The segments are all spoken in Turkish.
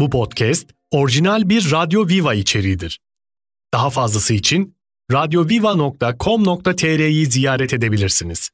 Bu podcast orijinal bir Radyo Viva içeriğidir. Daha fazlası için radyoviva.com.tr'yi ziyaret edebilirsiniz.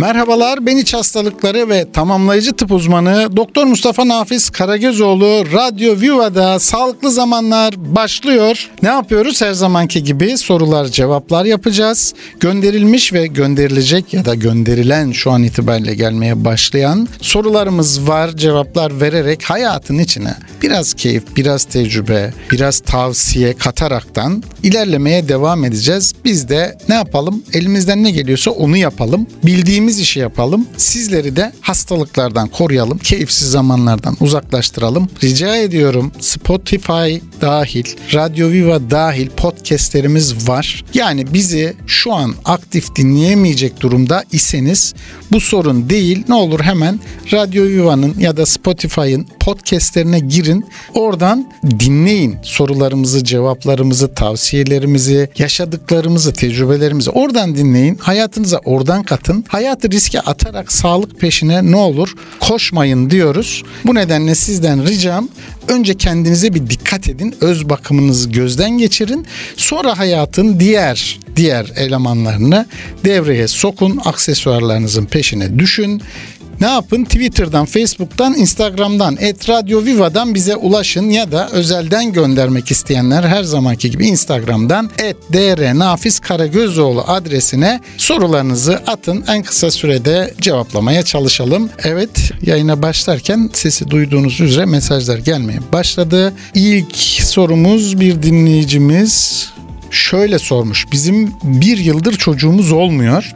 Merhabalar, ben iç hastalıkları ve tamamlayıcı tıp uzmanı Doktor Mustafa Nafiz Karagözoğlu Radyo Viva'da Sağlıklı Zamanlar başlıyor. Ne yapıyoruz? Her zamanki gibi sorular cevaplar yapacağız. Gönderilmiş ve gönderilecek ya da gönderilen şu an itibariyle gelmeye başlayan sorularımız var. Cevaplar vererek hayatın içine biraz keyif, biraz tecrübe, biraz tavsiye kataraktan ilerlemeye devam edeceğiz. Biz de ne yapalım? Elimizden ne geliyorsa onu yapalım. Bildiğimiz istediğimiz işi yapalım. Sizleri de hastalıklardan koruyalım. Keyifsiz zamanlardan uzaklaştıralım. Rica ediyorum Spotify dahil, Radio Viva dahil podcastlerimiz var. Yani bizi şu an aktif dinleyemeyecek durumda iseniz bu sorun değil. Ne olur hemen Radio Viva'nın ya da Spotify'ın podcastlerine girin. Oradan dinleyin sorularımızı, cevaplarımızı, tavsiyelerimizi, yaşadıklarımızı, tecrübelerimizi oradan dinleyin. Hayatınıza oradan katın. Hayat hayatı riske atarak sağlık peşine ne olur koşmayın diyoruz. Bu nedenle sizden ricam önce kendinize bir dikkat edin. Öz bakımınızı gözden geçirin. Sonra hayatın diğer diğer elemanlarını devreye sokun. Aksesuarlarınızın peşine düşün. Ne yapın? Twitter'dan, Facebook'tan, Instagram'dan, et Radio Viva'dan bize ulaşın ya da özelden göndermek isteyenler her zamanki gibi Instagram'dan et dr nafiz karagözoğlu adresine sorularınızı atın. En kısa sürede cevaplamaya çalışalım. Evet yayına başlarken sesi duyduğunuz üzere mesajlar gelmeye başladı. İlk sorumuz bir dinleyicimiz şöyle sormuş. Bizim bir yıldır çocuğumuz olmuyor.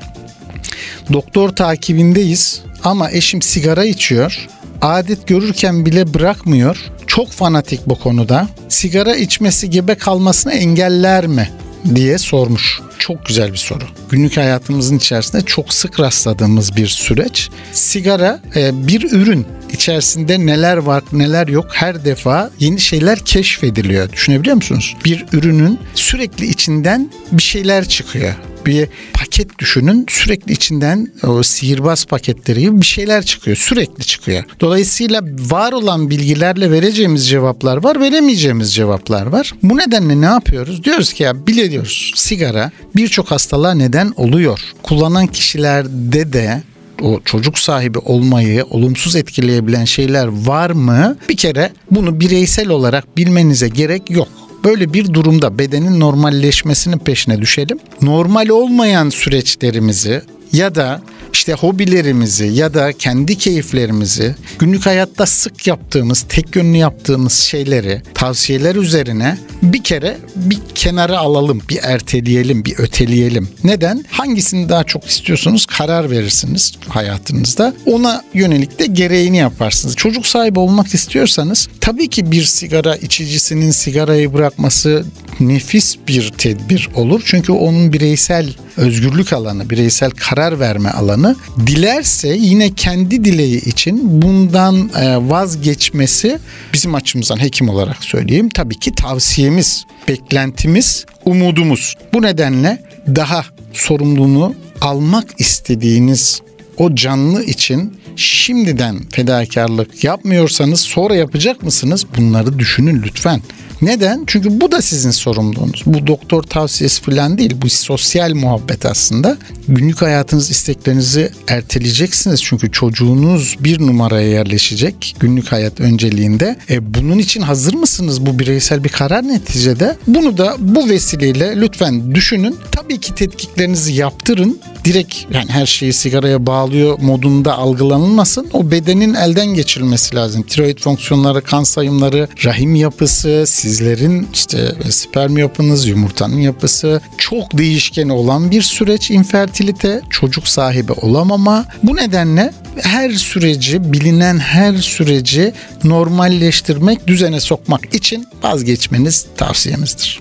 Doktor takibindeyiz ama eşim sigara içiyor. Adet görürken bile bırakmıyor. Çok fanatik bu konuda. Sigara içmesi gebe kalmasını engeller mi diye sormuş. Çok güzel bir soru. Günlük hayatımızın içerisinde çok sık rastladığımız bir süreç. Sigara e, bir ürün içerisinde neler var neler yok her defa yeni şeyler keşfediliyor. Düşünebiliyor musunuz? Bir ürünün sürekli içinden bir şeyler çıkıyor bir paket düşünün. Sürekli içinden o sihirbaz paketleri gibi bir şeyler çıkıyor. Sürekli çıkıyor. Dolayısıyla var olan bilgilerle vereceğimiz cevaplar var, veremeyeceğimiz cevaplar var. Bu nedenle ne yapıyoruz? Diyoruz ki ya biliyoruz sigara birçok hastalığa neden oluyor. Kullanan kişilerde de o çocuk sahibi olmayı olumsuz etkileyebilen şeyler var mı? Bir kere bunu bireysel olarak bilmenize gerek yok. Böyle bir durumda bedenin normalleşmesinin peşine düşelim. Normal olmayan süreçlerimizi ya da işte hobilerimizi ya da kendi keyiflerimizi günlük hayatta sık yaptığımız, tek yönlü yaptığımız şeyleri tavsiyeler üzerine bir kere bir kenara alalım, bir erteleyelim, bir öteleyelim. Neden? Hangisini daha çok istiyorsunuz karar verirsiniz hayatınızda. Ona yönelik de gereğini yaparsınız. Çocuk sahibi olmak istiyorsanız tabii ki bir sigara içicisinin sigarayı bırakması nefis bir tedbir olur. Çünkü onun bireysel özgürlük alanı, bireysel karar verme alanı dilerse yine kendi dileği için bundan e, vazgeçmesi bizim açımızdan hekim olarak söyleyeyim tabii ki tavsiyemiz, beklentimiz, umudumuz. Bu nedenle daha sorumluluğunu almak istediğiniz o canlı için şimdiden fedakarlık yapmıyorsanız sonra yapacak mısınız? Bunları düşünün lütfen. Neden? Çünkü bu da sizin sorumluluğunuz. Bu doktor tavsiyesi falan değil. Bu sosyal muhabbet aslında. Günlük hayatınız isteklerinizi erteleyeceksiniz. Çünkü çocuğunuz bir numaraya yerleşecek günlük hayat önceliğinde. E bunun için hazır mısınız? Bu bireysel bir karar neticede. Bunu da bu vesileyle lütfen düşünün. Tabii ki tetkiklerinizi yaptırın. Direkt yani her şeyi sigaraya bağlıyor modunda algılanılmasın. O bedenin elden geçirilmesi lazım. Tiroid fonksiyonları, kan sayımları, rahim yapısı, sizlerin işte sperm yapınız, yumurtanın yapısı çok değişken olan bir süreç infertilite, çocuk sahibi olamama. Bu nedenle her süreci, bilinen her süreci normalleştirmek, düzene sokmak için vazgeçmeniz tavsiyemizdir.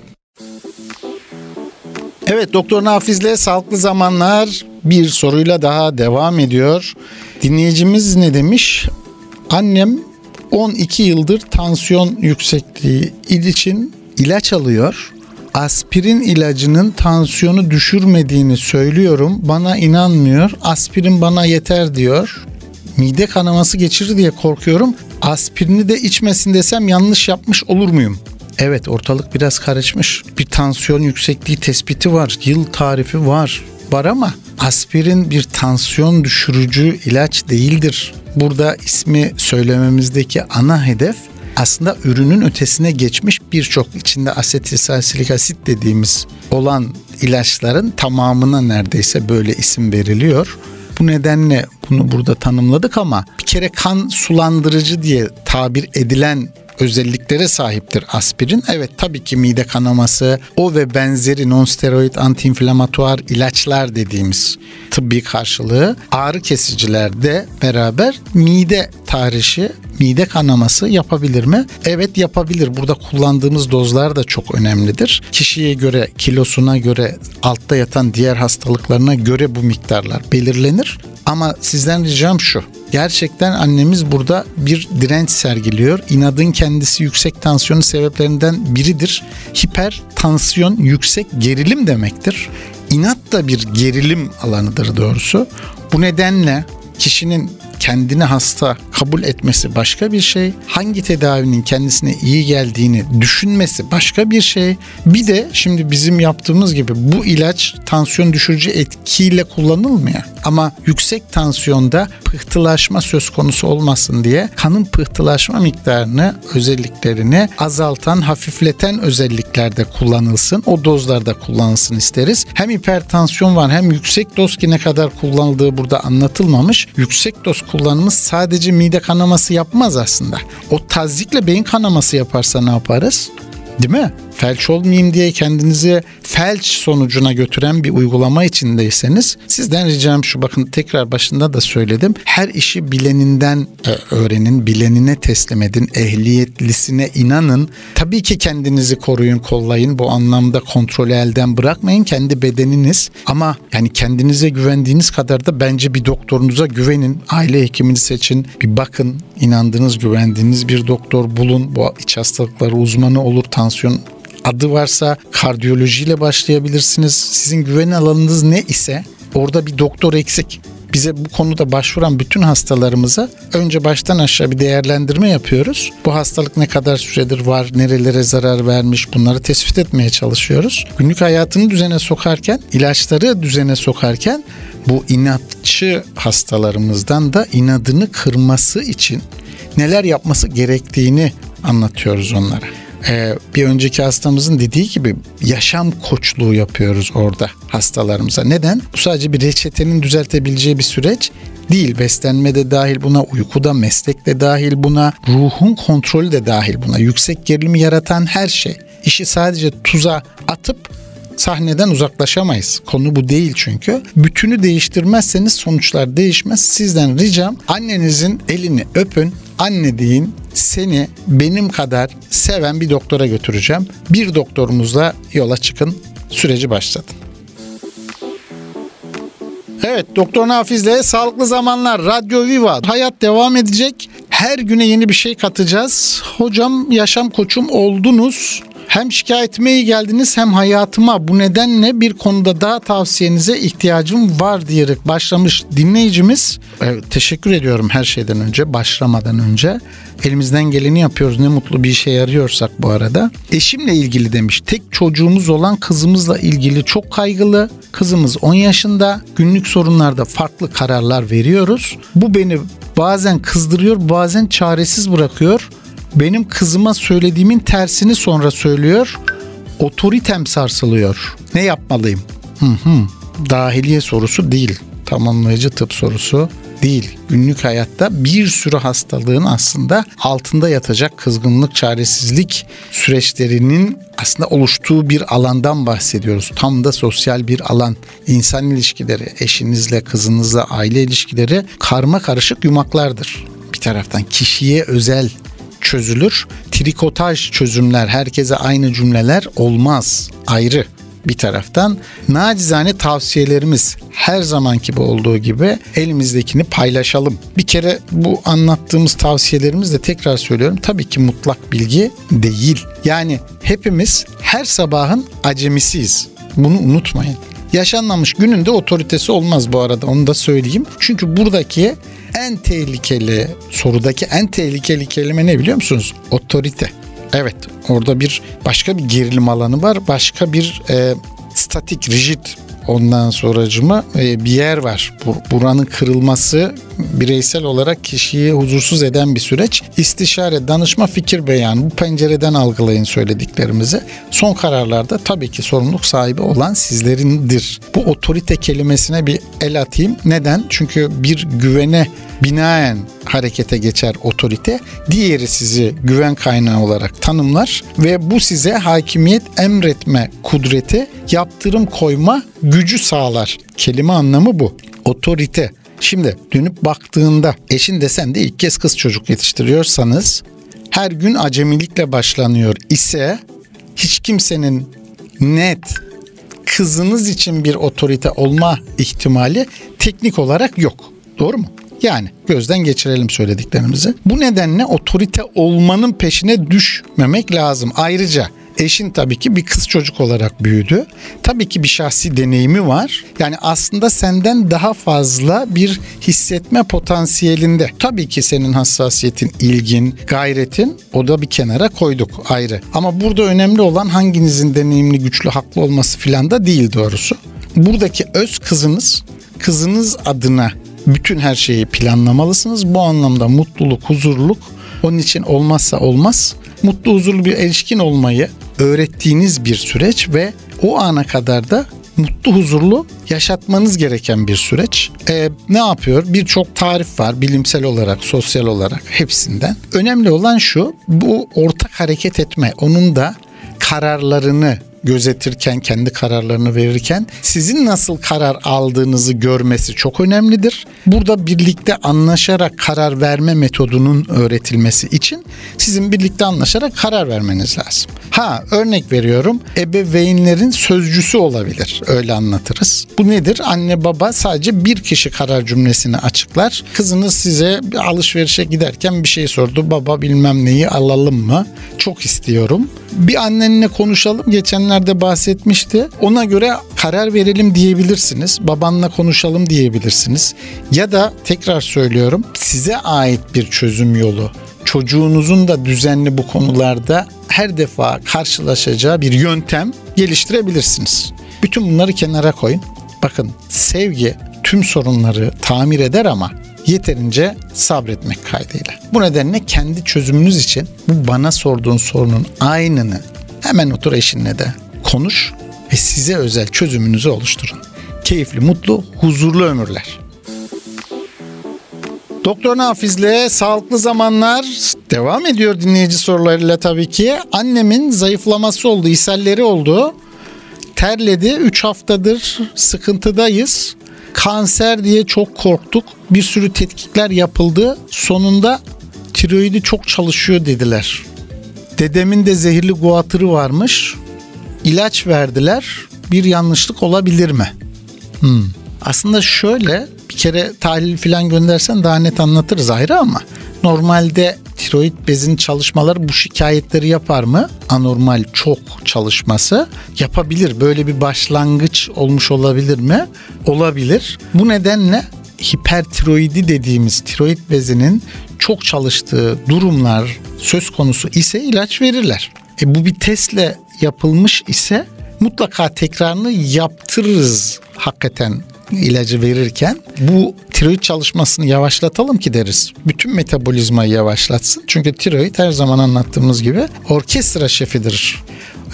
Evet Doktor Nafiz'le Sağlıklı Zamanlar bir soruyla daha devam ediyor. Dinleyicimiz ne demiş? Annem 12 yıldır tansiyon yüksekliği için ilaç alıyor. Aspirin ilacının tansiyonu düşürmediğini söylüyorum. Bana inanmıyor. Aspirin bana yeter diyor. mide kanaması geçirir diye korkuyorum. Aspirini de içmesin desem yanlış yapmış olur muyum? Evet ortalık biraz karışmış. Bir tansiyon yüksekliği tespiti var. Yıl tarifi var. Var ama aspirin bir tansiyon düşürücü ilaç değildir. Burada ismi söylememizdeki ana hedef aslında ürünün ötesine geçmiş birçok içinde asetilsalsilik asit dediğimiz olan ilaçların tamamına neredeyse böyle isim veriliyor. Bu nedenle bunu burada tanımladık ama bir kere kan sulandırıcı diye tabir edilen özelliklere sahiptir aspirin. Evet tabii ki mide kanaması, o ve benzeri non-steroid antiinflamatuar ilaçlar dediğimiz tıbbi karşılığı ağrı kesicilerde beraber mide tahrişi, mide kanaması yapabilir mi? Evet yapabilir. Burada kullandığımız dozlar da çok önemlidir. Kişiye göre, kilosuna göre, altta yatan diğer hastalıklarına göre bu miktarlar belirlenir. Ama sizden ricam şu. Gerçekten annemiz burada bir direnç sergiliyor. İnadın kendisi yüksek tansiyonun sebeplerinden biridir. Hipertansiyon yüksek gerilim demektir. İnat da bir gerilim alanıdır doğrusu. Bu nedenle kişinin kendini hasta kabul etmesi başka bir şey. Hangi tedavinin kendisine iyi geldiğini düşünmesi başka bir şey. Bir de şimdi bizim yaptığımız gibi bu ilaç tansiyon düşürücü etkiyle kullanılmıyor. Ama yüksek tansiyonda pıhtılaşma söz konusu olmasın diye kanın pıhtılaşma miktarını, özelliklerini azaltan, hafifleten özelliklerde kullanılsın. O dozlarda kullanılsın isteriz. Hem hipertansiyon var hem yüksek doz ki ne kadar kullanıldığı burada anlatılmamış. Yüksek doz kullanımı sadece mide kanaması yapmaz aslında. O tazikle beyin kanaması yaparsa ne yaparız? Değil mi? Felç olmayayım diye kendinizi felç sonucuna götüren bir uygulama içindeyseniz sizden ricam şu bakın tekrar başında da söyledim. Her işi bileninden e, öğrenin, bilenine teslim edin, ehliyetlisine inanın. Tabii ki kendinizi koruyun, kollayın. Bu anlamda kontrolü elden bırakmayın. Kendi bedeniniz ama yani kendinize güvendiğiniz kadar da bence bir doktorunuza güvenin. Aile hekimini seçin. Bir bakın, inandığınız, güvendiğiniz bir doktor bulun. Bu iç hastalıkları uzmanı olur, tansiyon adı varsa kardiyolojiyle başlayabilirsiniz. Sizin güven alanınız ne ise orada bir doktor eksik. Bize bu konuda başvuran bütün hastalarımıza önce baştan aşağı bir değerlendirme yapıyoruz. Bu hastalık ne kadar süredir var, nerelere zarar vermiş bunları tespit etmeye çalışıyoruz. Günlük hayatını düzene sokarken, ilaçları düzene sokarken bu inatçı hastalarımızdan da inadını kırması için neler yapması gerektiğini anlatıyoruz onlara e, bir önceki hastamızın dediği gibi yaşam koçluğu yapıyoruz orada hastalarımıza. Neden? Bu sadece bir reçetenin düzeltebileceği bir süreç değil. Beslenme de dahil buna, uyku da, meslek de dahil buna, ruhun kontrolü de dahil buna. Yüksek gerilimi yaratan her şey. İşi sadece tuza atıp sahneden uzaklaşamayız. Konu bu değil çünkü. Bütünü değiştirmezseniz sonuçlar değişmez. Sizden ricam annenizin elini öpün. Anne deyin seni benim kadar seven bir doktora götüreceğim. Bir doktorumuzla yola çıkın. Süreci başlatın. Evet Doktor Nafiz'le Sağlıklı Zamanlar Radyo Viva hayat devam edecek. Her güne yeni bir şey katacağız. Hocam yaşam koçum oldunuz. Hem şikayetime iyi geldiniz hem hayatıma bu nedenle bir konuda daha tavsiyenize ihtiyacım var diyerek başlamış dinleyicimiz. Evet, teşekkür ediyorum her şeyden önce başlamadan önce. Elimizden geleni yapıyoruz ne mutlu bir işe yarıyorsak bu arada. Eşimle ilgili demiş tek çocuğumuz olan kızımızla ilgili çok kaygılı. Kızımız 10 yaşında günlük sorunlarda farklı kararlar veriyoruz. Bu beni bazen kızdırıyor bazen çaresiz bırakıyor benim kızıma söylediğimin tersini sonra söylüyor. Otoritem sarsılıyor. Ne yapmalıyım? Hı hı. Dahiliye sorusu değil. Tamamlayıcı tıp sorusu değil. Günlük hayatta bir sürü hastalığın aslında altında yatacak kızgınlık, çaresizlik süreçlerinin aslında oluştuğu bir alandan bahsediyoruz. Tam da sosyal bir alan. İnsan ilişkileri, eşinizle, kızınızla, aile ilişkileri karma karışık yumaklardır. Bir taraftan kişiye özel çözülür. Trikotaj çözümler, herkese aynı cümleler olmaz. Ayrı bir taraftan nacizane tavsiyelerimiz her zamanki bu olduğu gibi elimizdekini paylaşalım. Bir kere bu anlattığımız tavsiyelerimiz de tekrar söylüyorum tabii ki mutlak bilgi değil. Yani hepimiz her sabahın acemisiyiz. Bunu unutmayın. Yaşanmamış gününde otoritesi olmaz bu arada onu da söyleyeyim. Çünkü buradaki en tehlikeli sorudaki en tehlikeli kelime ne biliyor musunuz? Otorite. Evet orada bir başka bir gerilim alanı var. Başka bir e, statik, rigid Ondan sonracıma e, bir yer var. Buranın kırılması bireysel olarak kişiyi huzursuz eden bir süreç. İstişare, danışma, fikir beyan. Bu pencereden algılayın söylediklerimizi. Son kararlarda tabii ki sorumluluk sahibi olan sizlerindir. Bu otorite kelimesine bir el atayım. Neden? Çünkü bir güvene binaen harekete geçer otorite. Diğeri sizi güven kaynağı olarak tanımlar ve bu size hakimiyet emretme kudreti, yaptırım koyma gücü sağlar. Kelime anlamı bu. Otorite. Şimdi dönüp baktığında eşin desen de ilk kez kız çocuk yetiştiriyorsanız her gün acemilikle başlanıyor ise hiç kimsenin net kızınız için bir otorite olma ihtimali teknik olarak yok. Doğru mu? Yani gözden geçirelim söylediklerimizi. Bu nedenle otorite olmanın peşine düşmemek lazım. Ayrıca Eşin tabii ki bir kız çocuk olarak büyüdü. Tabii ki bir şahsi deneyimi var. Yani aslında senden daha fazla bir hissetme potansiyelinde. Tabii ki senin hassasiyetin, ilgin, gayretin o da bir kenara koyduk ayrı. Ama burada önemli olan hanginizin deneyimli, güçlü, haklı olması filan da değil doğrusu. Buradaki öz kızınız, kızınız adına bütün her şeyi planlamalısınız. Bu anlamda mutluluk, huzurluk onun için olmazsa olmaz. Mutlu, huzurlu bir erişkin olmayı öğrettiğiniz bir süreç ve o ana kadar da mutlu huzurlu yaşatmanız gereken bir süreç. Ee, ne yapıyor? Birçok tarif var bilimsel olarak, sosyal olarak hepsinden. Önemli olan şu, bu ortak hareket etme, onun da kararlarını gözetirken, kendi kararlarını verirken sizin nasıl karar aldığınızı görmesi çok önemlidir. Burada birlikte anlaşarak karar verme metodunun öğretilmesi için sizin birlikte anlaşarak karar vermeniz lazım. Ha örnek veriyorum ebeveynlerin sözcüsü olabilir öyle anlatırız. Bu nedir? Anne baba sadece bir kişi karar cümlesini açıklar. Kızınız size alışverişe giderken bir şey sordu. Baba bilmem neyi alalım mı? Çok istiyorum. Bir annenle konuşalım. Geçenlerde bahsetmişti. Ona göre karar verelim diyebilirsiniz. Babanla konuşalım diyebilirsiniz. Ya da tekrar söylüyorum size ait bir çözüm yolu çocuğunuzun da düzenli bu konularda her defa karşılaşacağı bir yöntem geliştirebilirsiniz. Bütün bunları kenara koyun. Bakın sevgi tüm sorunları tamir eder ama yeterince sabretmek kaydıyla. Bu nedenle kendi çözümünüz için bu bana sorduğun sorunun aynını hemen otur eşinle de konuş ve size özel çözümünüzü oluşturun. Keyifli, mutlu, huzurlu ömürler. Doktor Nafiz'le Sağlıklı Zamanlar devam ediyor dinleyici sorularıyla tabii ki. Annemin zayıflaması oldu, ishalleri oldu. Terledi. 3 haftadır sıkıntıdayız. Kanser diye çok korktuk. Bir sürü tetkikler yapıldı. Sonunda tiroidi çok çalışıyor dediler. Dedemin de zehirli guatırı varmış. İlaç verdiler. Bir yanlışlık olabilir mi? Hmm. Aslında şöyle bir kere tahlil falan göndersen daha net anlatırız ayrı ama normalde tiroid bezin çalışmaları bu şikayetleri yapar mı? Anormal çok çalışması yapabilir. Böyle bir başlangıç olmuş olabilir mi? Olabilir. Bu nedenle hipertiroidi dediğimiz tiroid bezinin çok çalıştığı durumlar söz konusu ise ilaç verirler. E bu bir testle yapılmış ise mutlaka tekrarını yaptırırız hakikaten ilacı verirken bu tiroid çalışmasını yavaşlatalım ki deriz. Bütün metabolizmayı yavaşlatsın. Çünkü tiroid her zaman anlattığımız gibi orkestra şefidir.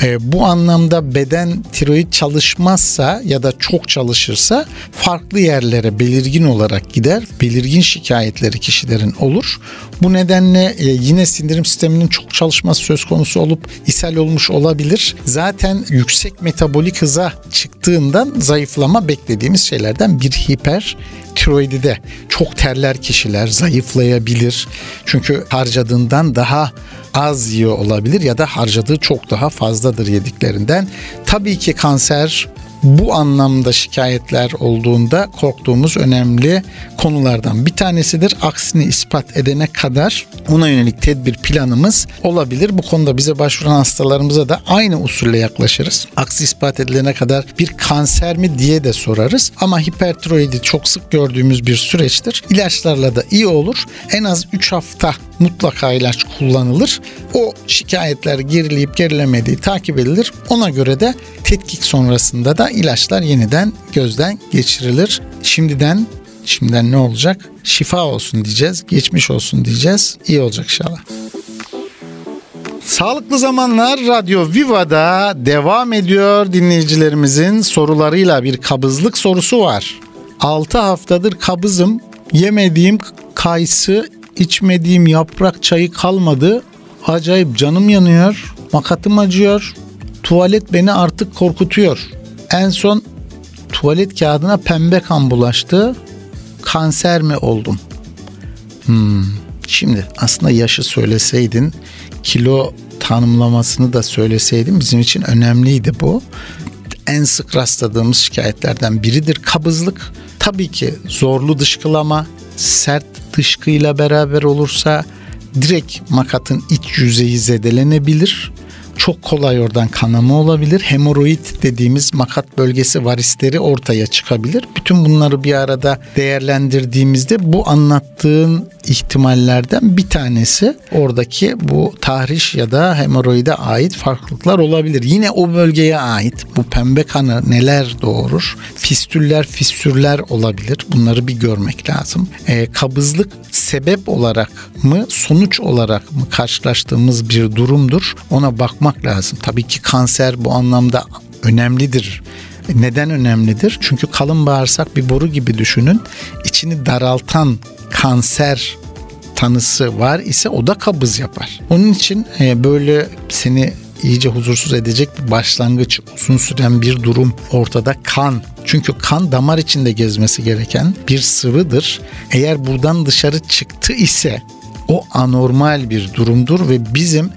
E, bu anlamda beden tiroid çalışmazsa ya da çok çalışırsa farklı yerlere belirgin olarak gider. Belirgin şikayetleri kişilerin olur. Bu nedenle e, yine sindirim sisteminin çok çalışması söz konusu olup ishal olmuş olabilir. Zaten yüksek metabolik hıza çıktığından zayıflama beklediğimiz şeylerden bir hiper tiroidide çok terler kişiler zayıflayabilir. Çünkü harcadığından daha az yiyor olabilir ya da harcadığı çok daha fazladır yediklerinden. Tabii ki kanser bu anlamda şikayetler olduğunda korktuğumuz önemli konulardan bir tanesidir. Aksini ispat edene kadar ona yönelik tedbir planımız olabilir. Bu konuda bize başvuran hastalarımıza da aynı usulle yaklaşırız. Aksi ispat edilene kadar bir kanser mi diye de sorarız. Ama hipertiroidi çok sık gördüğümüz bir süreçtir. İlaçlarla da iyi olur. En az 3 hafta mutlaka ilaç kullanılır. O şikayetler gerileyip gerilemediği takip edilir. Ona göre de tetkik sonrasında da ilaçlar yeniden gözden geçirilir. Şimdiden şimdiden ne olacak? Şifa olsun diyeceğiz, geçmiş olsun diyeceğiz. İyi olacak inşallah. Sağlıklı Zamanlar Radyo Viva'da devam ediyor dinleyicilerimizin sorularıyla bir kabızlık sorusu var. 6 haftadır kabızım, yemediğim kayısı, içmediğim yaprak çayı kalmadı. Acayip canım yanıyor, makatım acıyor, tuvalet beni artık korkutuyor. En son tuvalet kağıdına pembe kan bulaştı. Kanser mi oldum? Hmm. Şimdi aslında yaşı söyleseydin, kilo tanımlamasını da söyleseydin bizim için önemliydi bu. En sık rastladığımız şikayetlerden biridir kabızlık. Tabii ki zorlu dışkılama, sert dışkıyla beraber olursa direkt makatın iç yüzeyi zedelenebilir çok kolay oradan kanama olabilir. Hemoroid dediğimiz makat bölgesi varisleri ortaya çıkabilir. Bütün bunları bir arada değerlendirdiğimizde bu anlattığın ihtimallerden bir tanesi oradaki bu tahriş ya da hemoroide ait farklılıklar olabilir. Yine o bölgeye ait bu pembe kanı neler doğurur? Fistüller, fissürler olabilir. Bunları bir görmek lazım. E, kabızlık sebep olarak mı, sonuç olarak mı karşılaştığımız bir durumdur. Ona bakmak lazım. Tabii ki kanser bu anlamda önemlidir. Neden önemlidir? Çünkü kalın bağırsak bir boru gibi düşünün. İçini daraltan kanser tanısı var ise o da kabız yapar. Onun için e, böyle seni iyice huzursuz edecek bir başlangıç, uzun süren bir durum ortada kan. Çünkü kan damar içinde gezmesi gereken bir sıvıdır. Eğer buradan dışarı çıktı ise o anormal bir durumdur ve bizim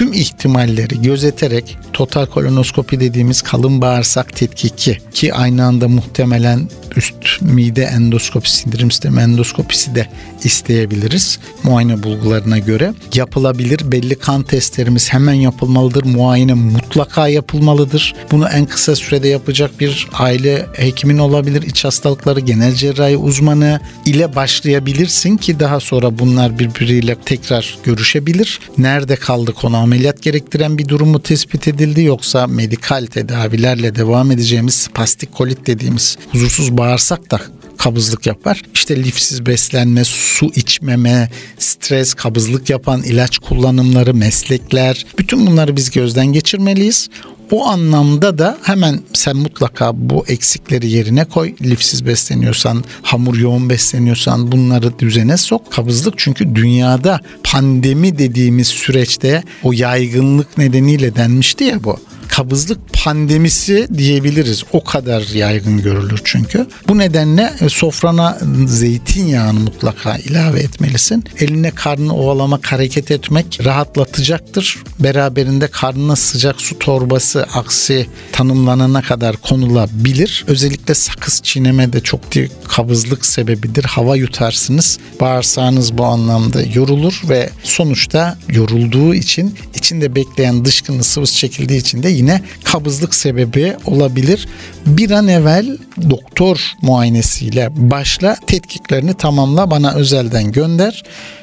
tüm ihtimalleri gözeterek total kolonoskopi dediğimiz kalın bağırsak tetkiki ki aynı anda muhtemelen üst mide endoskopisi, sindirim sistemi endoskopisi de isteyebiliriz. Muayene bulgularına göre yapılabilir. Belli kan testlerimiz hemen yapılmalıdır. Muayene mutlaka yapılmalıdır. Bunu en kısa sürede yapacak bir aile hekimin olabilir. İç hastalıkları genel cerrahi uzmanı ile başlayabilirsin ki daha sonra bunlar birbiriyle tekrar görüşebilir. Nerede kaldı konu ameliyat gerektiren bir durumu tespit edildi yoksa medikal tedavilerle devam edeceğimiz spastik kolit dediğimiz huzursuz bağırsak da kabızlık yapar. İşte lifsiz beslenme, su içmeme, stres, kabızlık yapan ilaç kullanımları, meslekler bütün bunları biz gözden geçirmeliyiz. O anlamda da hemen sen mutlaka bu eksikleri yerine koy. Lifsiz besleniyorsan, hamur yoğun besleniyorsan bunları düzene sok. Kabızlık çünkü dünyada pandemi dediğimiz süreçte o yaygınlık nedeniyle denmişti ya bu kabızlık pandemisi diyebiliriz. O kadar yaygın görülür çünkü. Bu nedenle e, sofrana zeytinyağını mutlaka ilave etmelisin. Eline karnını ovalamak, hareket etmek rahatlatacaktır. Beraberinde karnına sıcak su torbası aksi tanımlanana kadar konulabilir. Özellikle sakız çiğneme de çok bir kabızlık sebebidir. Hava yutarsınız. Bağırsağınız bu anlamda yorulur ve sonuçta yorulduğu için içinde bekleyen dışkının sıvısı çekildiği için de yine kabızlık sebebi olabilir. Bir an evvel doktor muayenesiyle başla tetkiklerini tamamla bana özelden gönder.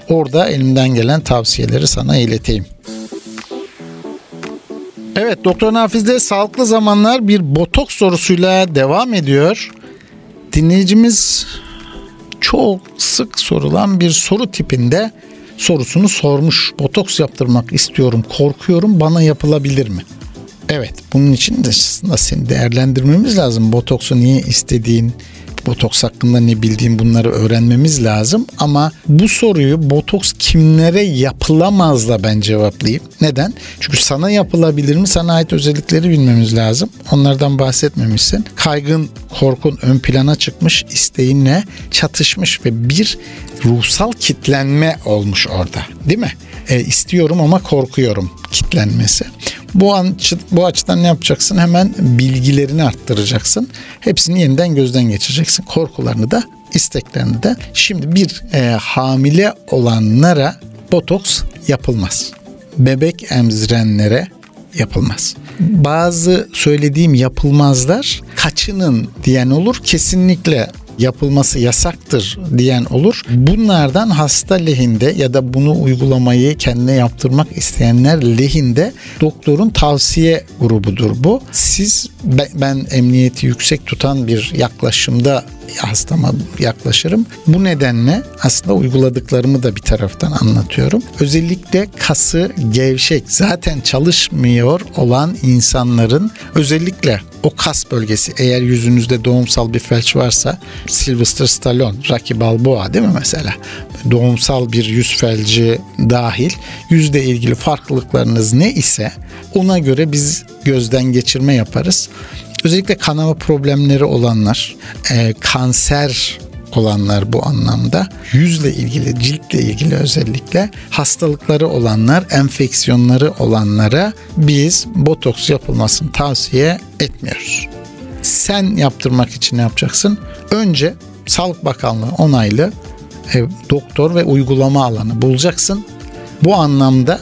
Orada elimden gelen tavsiyeleri sana ileteyim. Evet Doktor Nafiz'de sağlıklı zamanlar bir botoks sorusuyla devam ediyor. Dinleyicimiz çok sık sorulan bir soru tipinde sorusunu sormuş. Botoks yaptırmak istiyorum, korkuyorum. Bana yapılabilir mi? Evet bunun için de aslında seni değerlendirmemiz lazım. Botoksu niye istediğin, botoks hakkında ne bildiğin bunları öğrenmemiz lazım. Ama bu soruyu botoks kimlere yapılamazla ben cevaplayayım. Neden? Çünkü sana yapılabilir mi? Sana ait özellikleri bilmemiz lazım. Onlardan bahsetmemişsin. Kaygın, korkun ön plana çıkmış, isteğinle çatışmış ve bir ruhsal kitlenme olmuş orada. Değil mi? E, istiyorum ama korkuyorum kitlenmesi. Bu an bu açıdan ne yapacaksın? Hemen bilgilerini arttıracaksın. Hepsini yeniden gözden geçireceksin. Korkularını da isteklerini de. Şimdi bir e, hamile olanlara botoks yapılmaz. Bebek emzirenlere yapılmaz. Bazı söylediğim yapılmazlar kaçının diyen olur. Kesinlikle yapılması yasaktır diyen olur. Bunlardan hasta lehinde ya da bunu uygulamayı kendine yaptırmak isteyenler lehinde doktorun tavsiye grubudur bu. Siz ben emniyeti yüksek tutan bir yaklaşımda hastama yaklaşırım. Bu nedenle aslında uyguladıklarımı da bir taraftan anlatıyorum. Özellikle kası gevşek zaten çalışmıyor olan insanların özellikle o kas bölgesi eğer yüzünüzde doğumsal bir felç varsa Sylvester Stallone, Rocky Balboa değil mi mesela? Doğumsal bir yüz felci dahil yüzle ilgili farklılıklarınız ne ise ona göre biz gözden geçirme yaparız. Özellikle kanama problemleri olanlar, e, kanser olanlar bu anlamda yüzle ilgili, ciltle ilgili özellikle hastalıkları olanlar, enfeksiyonları olanlara biz botoks yapılmasını tavsiye etmiyoruz. Sen yaptırmak için ne yapacaksın? Önce Sağlık Bakanlığı onaylı e, doktor ve uygulama alanı bulacaksın. Bu anlamda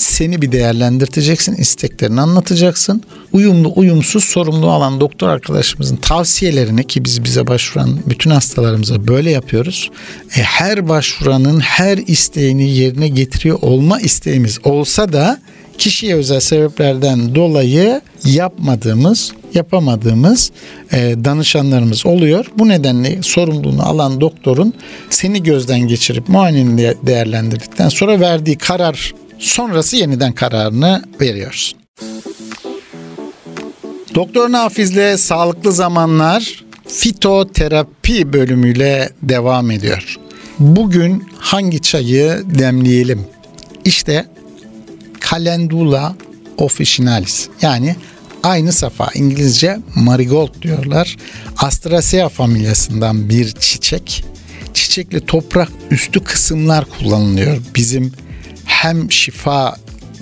seni bir değerlendirteceksin, isteklerini anlatacaksın. Uyumlu, uyumsuz, sorumlu alan doktor arkadaşımızın tavsiyelerini ki biz bize başvuran bütün hastalarımıza böyle yapıyoruz. E, her başvuranın her isteğini yerine getiriyor olma isteğimiz olsa da kişiye özel sebeplerden dolayı yapmadığımız, yapamadığımız e, danışanlarımız oluyor. Bu nedenle sorumluluğunu alan doktorun seni gözden geçirip muayeneni değerlendirdikten sonra verdiği karar sonrası yeniden kararını veriyoruz. Doktor Nafiz'le Sağlıklı Zamanlar fitoterapi bölümüyle devam ediyor. Bugün hangi çayı demleyelim? İşte Calendula officinalis yani aynı safa İngilizce marigold diyorlar. Astracea familyasından bir çiçek. Çiçekli toprak üstü kısımlar kullanılıyor. Bizim hem şifa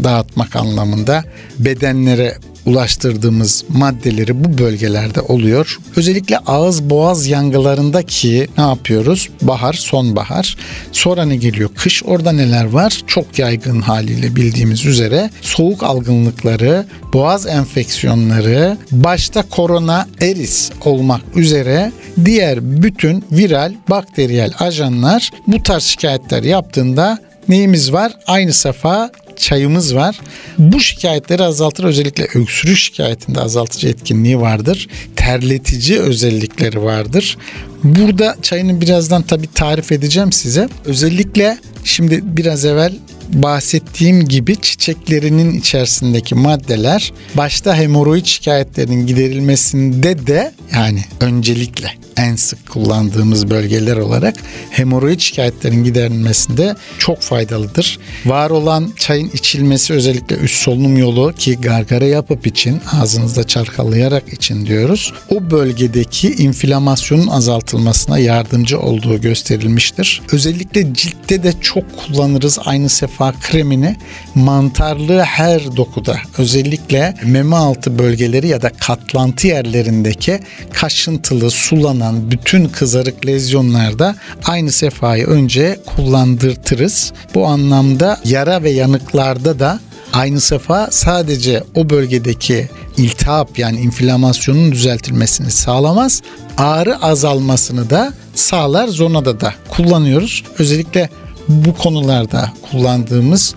dağıtmak anlamında bedenlere ulaştırdığımız maddeleri bu bölgelerde oluyor. Özellikle ağız boğaz yangılarında ki ne yapıyoruz? Bahar, sonbahar. Sonra ne geliyor? Kış orada neler var? Çok yaygın haliyle bildiğimiz üzere soğuk algınlıkları, boğaz enfeksiyonları, başta korona eris olmak üzere diğer bütün viral, bakteriyel ajanlar bu tarz şikayetler yaptığında neyimiz var? Aynı safa çayımız var. Bu şikayetleri azaltır. Özellikle öksürük şikayetinde azaltıcı etkinliği vardır. Terletici özellikleri vardır. Burada çayını birazdan tabii tarif edeceğim size. Özellikle şimdi biraz evvel bahsettiğim gibi çiçeklerinin içerisindeki maddeler başta hemoroid şikayetlerinin giderilmesinde de yani öncelikle en sık kullandığımız bölgeler olarak hemoroid şikayetlerin giderilmesinde çok faydalıdır. Var olan çayın içilmesi özellikle üst solunum yolu ki gargara yapıp için ağzınızda çarkalayarak için diyoruz. O bölgedeki inflamasyonun azaltılmasına yardımcı olduğu gösterilmiştir. Özellikle ciltte de çok kullanırız aynı sefa kremini mantarlı her dokuda özellikle meme altı bölgeleri ya da katlantı yerlerindeki kaşıntılı, sulanan yaşanan bütün kızarık lezyonlarda aynı sefayı önce kullandırtırız. Bu anlamda yara ve yanıklarda da aynı sefa sadece o bölgedeki iltihap yani inflamasyonun düzeltilmesini sağlamaz. Ağrı azalmasını da sağlar zonada da kullanıyoruz. Özellikle bu konularda kullandığımız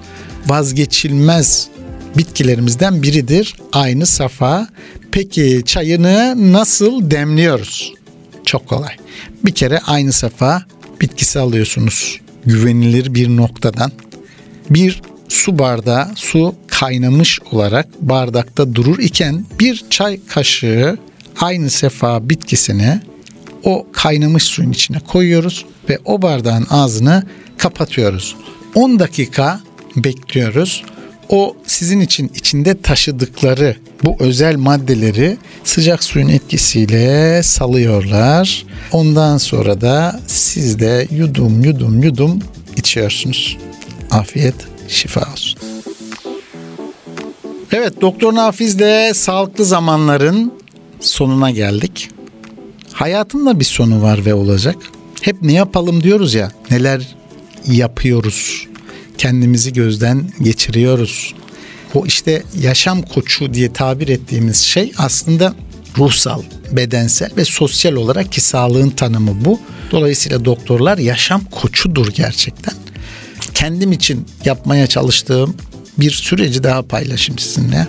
vazgeçilmez bitkilerimizden biridir aynı safa. Peki çayını nasıl demliyoruz? Çok kolay. Bir kere aynı safa bitkisi alıyorsunuz. Güvenilir bir noktadan. Bir su bardağı su kaynamış olarak bardakta durur iken bir çay kaşığı aynı sefa bitkisini o kaynamış suyun içine koyuyoruz ve o bardağın ağzını kapatıyoruz. 10 dakika bekliyoruz o sizin için içinde taşıdıkları bu özel maddeleri sıcak suyun etkisiyle salıyorlar. Ondan sonra da siz de yudum yudum yudum içiyorsunuz. Afiyet şifa olsun. Evet Doktor Nafiz'de sağlıklı zamanların sonuna geldik. Hayatın da bir sonu var ve olacak. Hep ne yapalım diyoruz ya. Neler yapıyoruz. Kendimizi gözden geçiriyoruz. O işte yaşam koçu diye tabir ettiğimiz şey aslında ruhsal, bedensel ve sosyal olarak ki sağlığın tanımı bu. Dolayısıyla doktorlar yaşam koçudur gerçekten. Kendim için yapmaya çalıştığım bir süreci daha paylaşayım sizinle.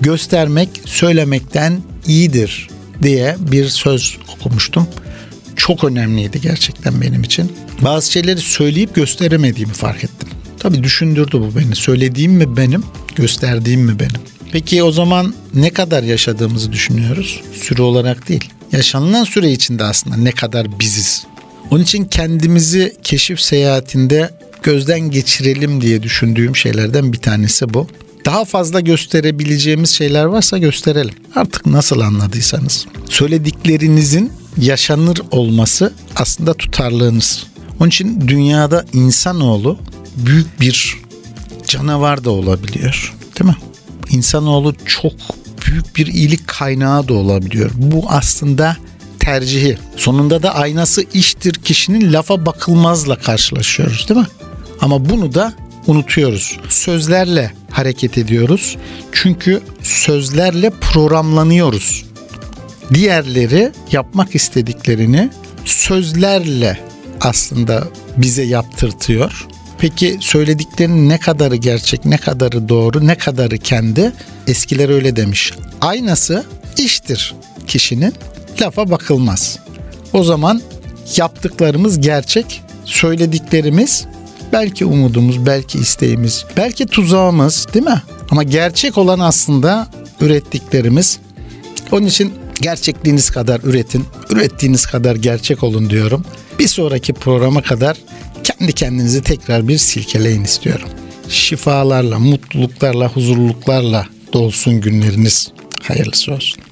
Göstermek söylemekten iyidir diye bir söz okumuştum. Çok önemliydi gerçekten benim için. Bazı şeyleri söyleyip gösteremediğimi fark ettim. Tabii düşündürdü bu beni. Söylediğim mi benim, gösterdiğim mi benim? Peki o zaman ne kadar yaşadığımızı düşünüyoruz? Süre olarak değil. Yaşanılan süre içinde aslında ne kadar biziz. Onun için kendimizi keşif seyahatinde gözden geçirelim diye düşündüğüm şeylerden bir tanesi bu. Daha fazla gösterebileceğimiz şeyler varsa gösterelim. Artık nasıl anladıysanız. Söylediklerinizin yaşanır olması aslında tutarlığınız. Onun için dünyada insanoğlu büyük bir canavar da olabiliyor. Değil mi? İnsanoğlu çok büyük bir iyilik kaynağı da olabiliyor. Bu aslında tercihi. Sonunda da aynası iştir kişinin lafa bakılmazla karşılaşıyoruz değil mi? Ama bunu da unutuyoruz. Sözlerle hareket ediyoruz. Çünkü sözlerle programlanıyoruz. Diğerleri yapmak istediklerini sözlerle aslında bize yaptırtıyor. Peki söylediklerinin ne kadarı gerçek, ne kadarı doğru, ne kadarı kendi? Eskiler öyle demiş. Aynası iştir kişinin, lafa bakılmaz. O zaman yaptıklarımız gerçek, söylediklerimiz belki umudumuz, belki isteğimiz, belki tuzağımız değil mi? Ama gerçek olan aslında ürettiklerimiz. Onun için gerçekliğiniz kadar üretin, ürettiğiniz kadar gerçek olun diyorum. Bir sonraki programa kadar kendi kendinizi tekrar bir silkeleyin istiyorum. Şifalarla, mutluluklarla, huzurluluklarla dolsun günleriniz. Hayırlısı olsun.